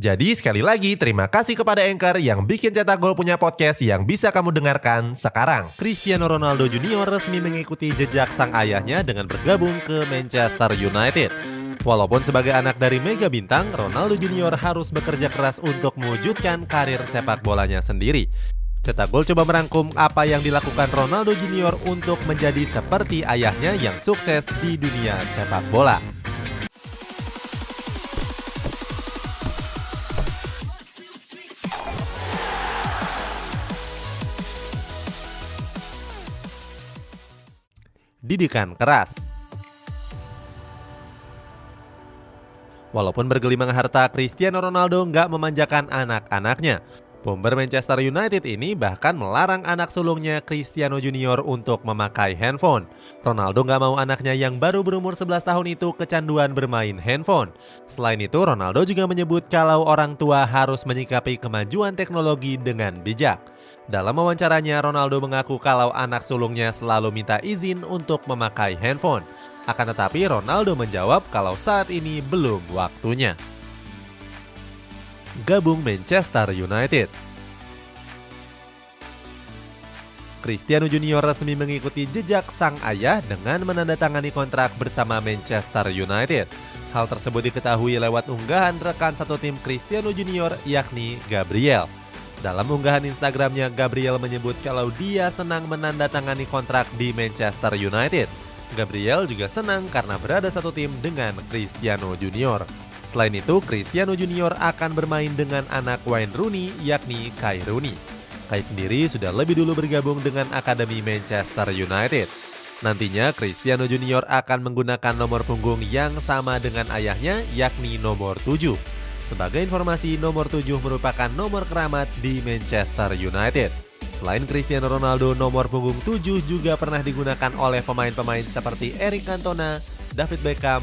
Jadi sekali lagi terima kasih kepada Anchor yang bikin Cetak Gol punya podcast yang bisa kamu dengarkan sekarang. Cristiano Ronaldo Junior resmi mengikuti jejak sang ayahnya dengan bergabung ke Manchester United. Walaupun sebagai anak dari mega bintang, Ronaldo Junior harus bekerja keras untuk mewujudkan karir sepak bolanya sendiri. Cetak Gol coba merangkum apa yang dilakukan Ronaldo Junior untuk menjadi seperti ayahnya yang sukses di dunia sepak bola. Didikan keras. Walaupun bergelimang harta, Cristiano Ronaldo nggak memanjakan anak-anaknya. Bomber Manchester United ini bahkan melarang anak sulungnya Cristiano Junior untuk memakai handphone. Ronaldo nggak mau anaknya yang baru berumur 11 tahun itu kecanduan bermain handphone. Selain itu, Ronaldo juga menyebut kalau orang tua harus menyikapi kemajuan teknologi dengan bijak. Dalam wawancaranya, Ronaldo mengaku kalau anak sulungnya selalu minta izin untuk memakai handphone. Akan tetapi Ronaldo menjawab kalau saat ini belum waktunya gabung Manchester United. Cristiano Junior resmi mengikuti jejak sang ayah dengan menandatangani kontrak bersama Manchester United. Hal tersebut diketahui lewat unggahan rekan satu tim Cristiano Junior yakni Gabriel. Dalam unggahan Instagramnya, Gabriel menyebut kalau dia senang menandatangani kontrak di Manchester United. Gabriel juga senang karena berada satu tim dengan Cristiano Junior. Selain itu, Cristiano Junior akan bermain dengan anak Wayne Rooney yakni Kai Rooney. Kai sendiri sudah lebih dulu bergabung dengan Akademi Manchester United. Nantinya Cristiano Junior akan menggunakan nomor punggung yang sama dengan ayahnya yakni nomor 7. Sebagai informasi, nomor 7 merupakan nomor keramat di Manchester United. Selain Cristiano Ronaldo, nomor punggung 7 juga pernah digunakan oleh pemain-pemain seperti Eric Cantona, David Beckham,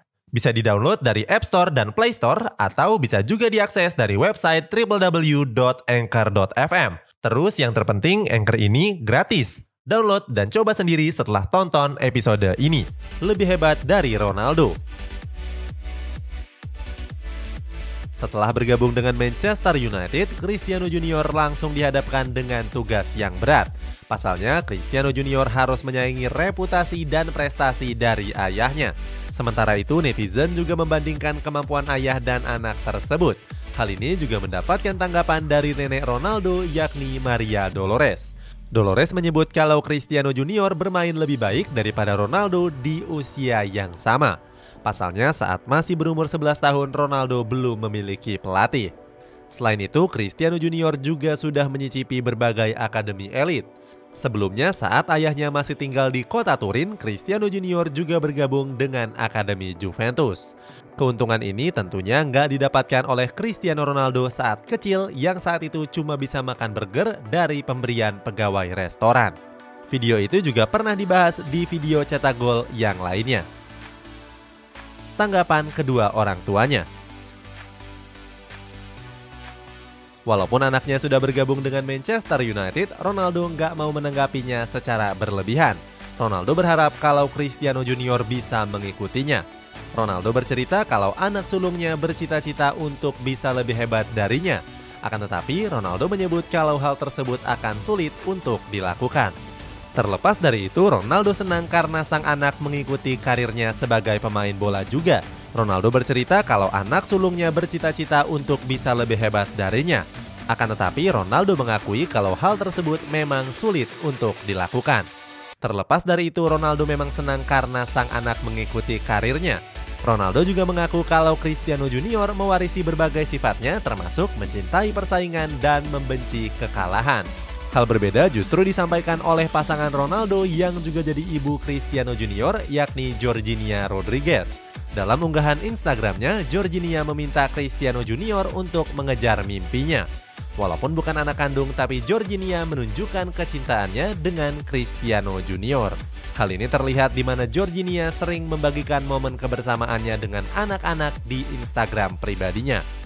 Bisa di-download dari App Store dan Play Store atau bisa juga diakses dari website www.anchor.fm. Terus yang terpenting, Anchor ini gratis. Download dan coba sendiri setelah tonton episode ini. Lebih hebat dari Ronaldo. Setelah bergabung dengan Manchester United, Cristiano Junior langsung dihadapkan dengan tugas yang berat. Pasalnya, Cristiano Junior harus menyaingi reputasi dan prestasi dari ayahnya. Sementara itu, netizen juga membandingkan kemampuan ayah dan anak tersebut. Hal ini juga mendapatkan tanggapan dari nenek Ronaldo yakni Maria Dolores. Dolores menyebut kalau Cristiano Junior bermain lebih baik daripada Ronaldo di usia yang sama. Pasalnya saat masih berumur 11 tahun Ronaldo belum memiliki pelatih. Selain itu, Cristiano Junior juga sudah menyicipi berbagai akademi elit. Sebelumnya saat ayahnya masih tinggal di kota Turin, Cristiano Junior juga bergabung dengan Akademi Juventus. Keuntungan ini tentunya nggak didapatkan oleh Cristiano Ronaldo saat kecil yang saat itu cuma bisa makan burger dari pemberian pegawai restoran. Video itu juga pernah dibahas di video cetak gol yang lainnya. Tanggapan kedua orang tuanya Walaupun anaknya sudah bergabung dengan Manchester United, Ronaldo nggak mau menanggapinya secara berlebihan. Ronaldo berharap kalau Cristiano Junior bisa mengikutinya. Ronaldo bercerita kalau anak sulungnya bercita-cita untuk bisa lebih hebat darinya. Akan tetapi, Ronaldo menyebut kalau hal tersebut akan sulit untuk dilakukan. Terlepas dari itu, Ronaldo senang karena sang anak mengikuti karirnya sebagai pemain bola juga. Ronaldo bercerita kalau anak sulungnya bercita-cita untuk bisa lebih hebat darinya. Akan tetapi Ronaldo mengakui kalau hal tersebut memang sulit untuk dilakukan. Terlepas dari itu, Ronaldo memang senang karena sang anak mengikuti karirnya. Ronaldo juga mengaku kalau Cristiano Junior mewarisi berbagai sifatnya termasuk mencintai persaingan dan membenci kekalahan. Hal berbeda justru disampaikan oleh pasangan Ronaldo yang juga jadi ibu Cristiano Junior yakni Georginia Rodriguez. Dalam unggahan Instagramnya, Georginia meminta Cristiano Junior untuk mengejar mimpinya. Walaupun bukan anak kandung, tapi Georginia menunjukkan kecintaannya dengan Cristiano Junior. Hal ini terlihat di mana Georginia sering membagikan momen kebersamaannya dengan anak-anak di Instagram pribadinya.